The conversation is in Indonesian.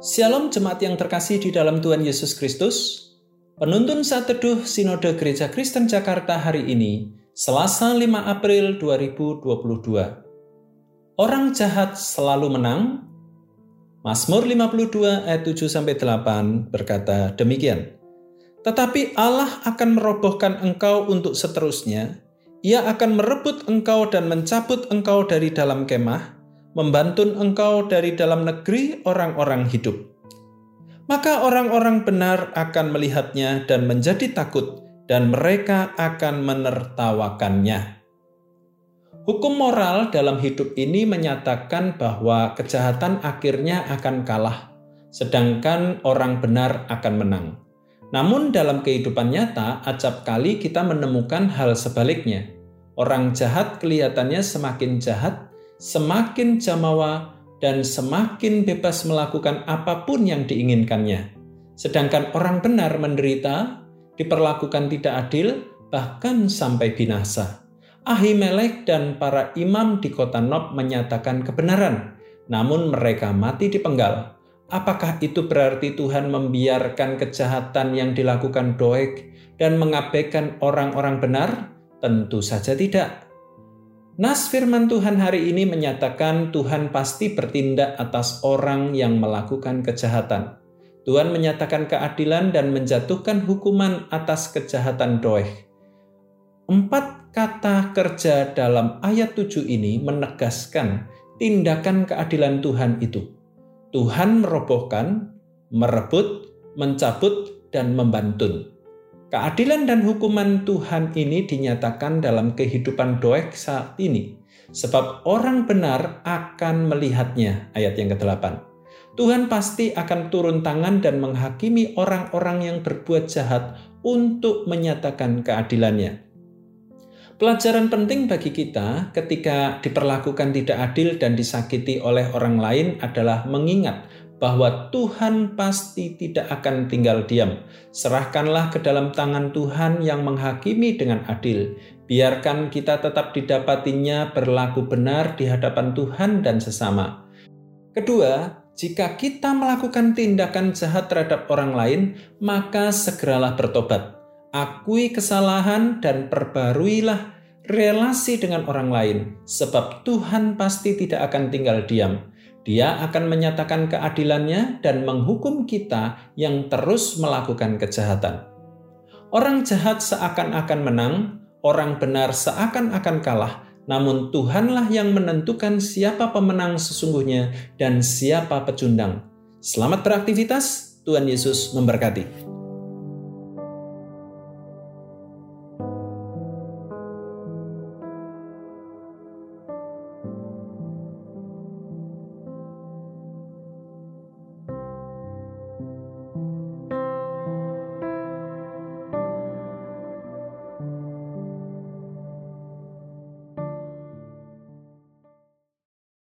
Shalom jemaat yang terkasih di dalam Tuhan Yesus Kristus. Penuntun saat teduh Sinode Gereja Kristen Jakarta hari ini, Selasa 5 April 2022. Orang jahat selalu menang. Mazmur 52 ayat 7 sampai 8 berkata demikian. Tetapi Allah akan merobohkan engkau untuk seterusnya. Ia akan merebut engkau dan mencabut engkau dari dalam kemah membantun engkau dari dalam negeri orang-orang hidup. Maka orang-orang benar akan melihatnya dan menjadi takut, dan mereka akan menertawakannya. Hukum moral dalam hidup ini menyatakan bahwa kejahatan akhirnya akan kalah, sedangkan orang benar akan menang. Namun, dalam kehidupan nyata, acap kali kita menemukan hal sebaliknya. Orang jahat kelihatannya semakin jahat, semakin jamawa dan semakin bebas melakukan apa pun yang diinginkannya. Sedangkan orang benar menderita, diperlakukan tidak adil, bahkan sampai binasa. Ahimelek dan para imam di kota Nob menyatakan kebenaran, namun mereka mati dipenggal. Apakah itu berarti Tuhan membiarkan kejahatan yang dilakukan Doeg dan mengabaikan orang-orang benar? Tentu saja tidak. Nas firman Tuhan hari ini menyatakan Tuhan pasti bertindak atas orang yang melakukan kejahatan. Tuhan menyatakan keadilan dan menjatuhkan hukuman atas kejahatan Doeh. Empat kata kerja dalam ayat 7 ini menegaskan tindakan keadilan Tuhan itu. Tuhan merobohkan, merebut, mencabut, dan membantun. Keadilan dan hukuman Tuhan ini dinyatakan dalam kehidupan Doeg saat ini. Sebab orang benar akan melihatnya, ayat yang ke-8. Tuhan pasti akan turun tangan dan menghakimi orang-orang yang berbuat jahat untuk menyatakan keadilannya. Pelajaran penting bagi kita ketika diperlakukan tidak adil dan disakiti oleh orang lain adalah mengingat bahwa Tuhan pasti tidak akan tinggal diam. Serahkanlah ke dalam tangan Tuhan yang menghakimi dengan adil. Biarkan kita tetap didapatinya berlaku benar di hadapan Tuhan dan sesama. Kedua, jika kita melakukan tindakan jahat terhadap orang lain, maka segeralah bertobat. Akui kesalahan dan perbaruilah relasi dengan orang lain, sebab Tuhan pasti tidak akan tinggal diam. Dia akan menyatakan keadilannya dan menghukum kita yang terus melakukan kejahatan. Orang jahat seakan-akan menang, orang benar seakan-akan kalah, namun Tuhanlah yang menentukan siapa pemenang sesungguhnya dan siapa pecundang. Selamat beraktivitas, Tuhan Yesus memberkati.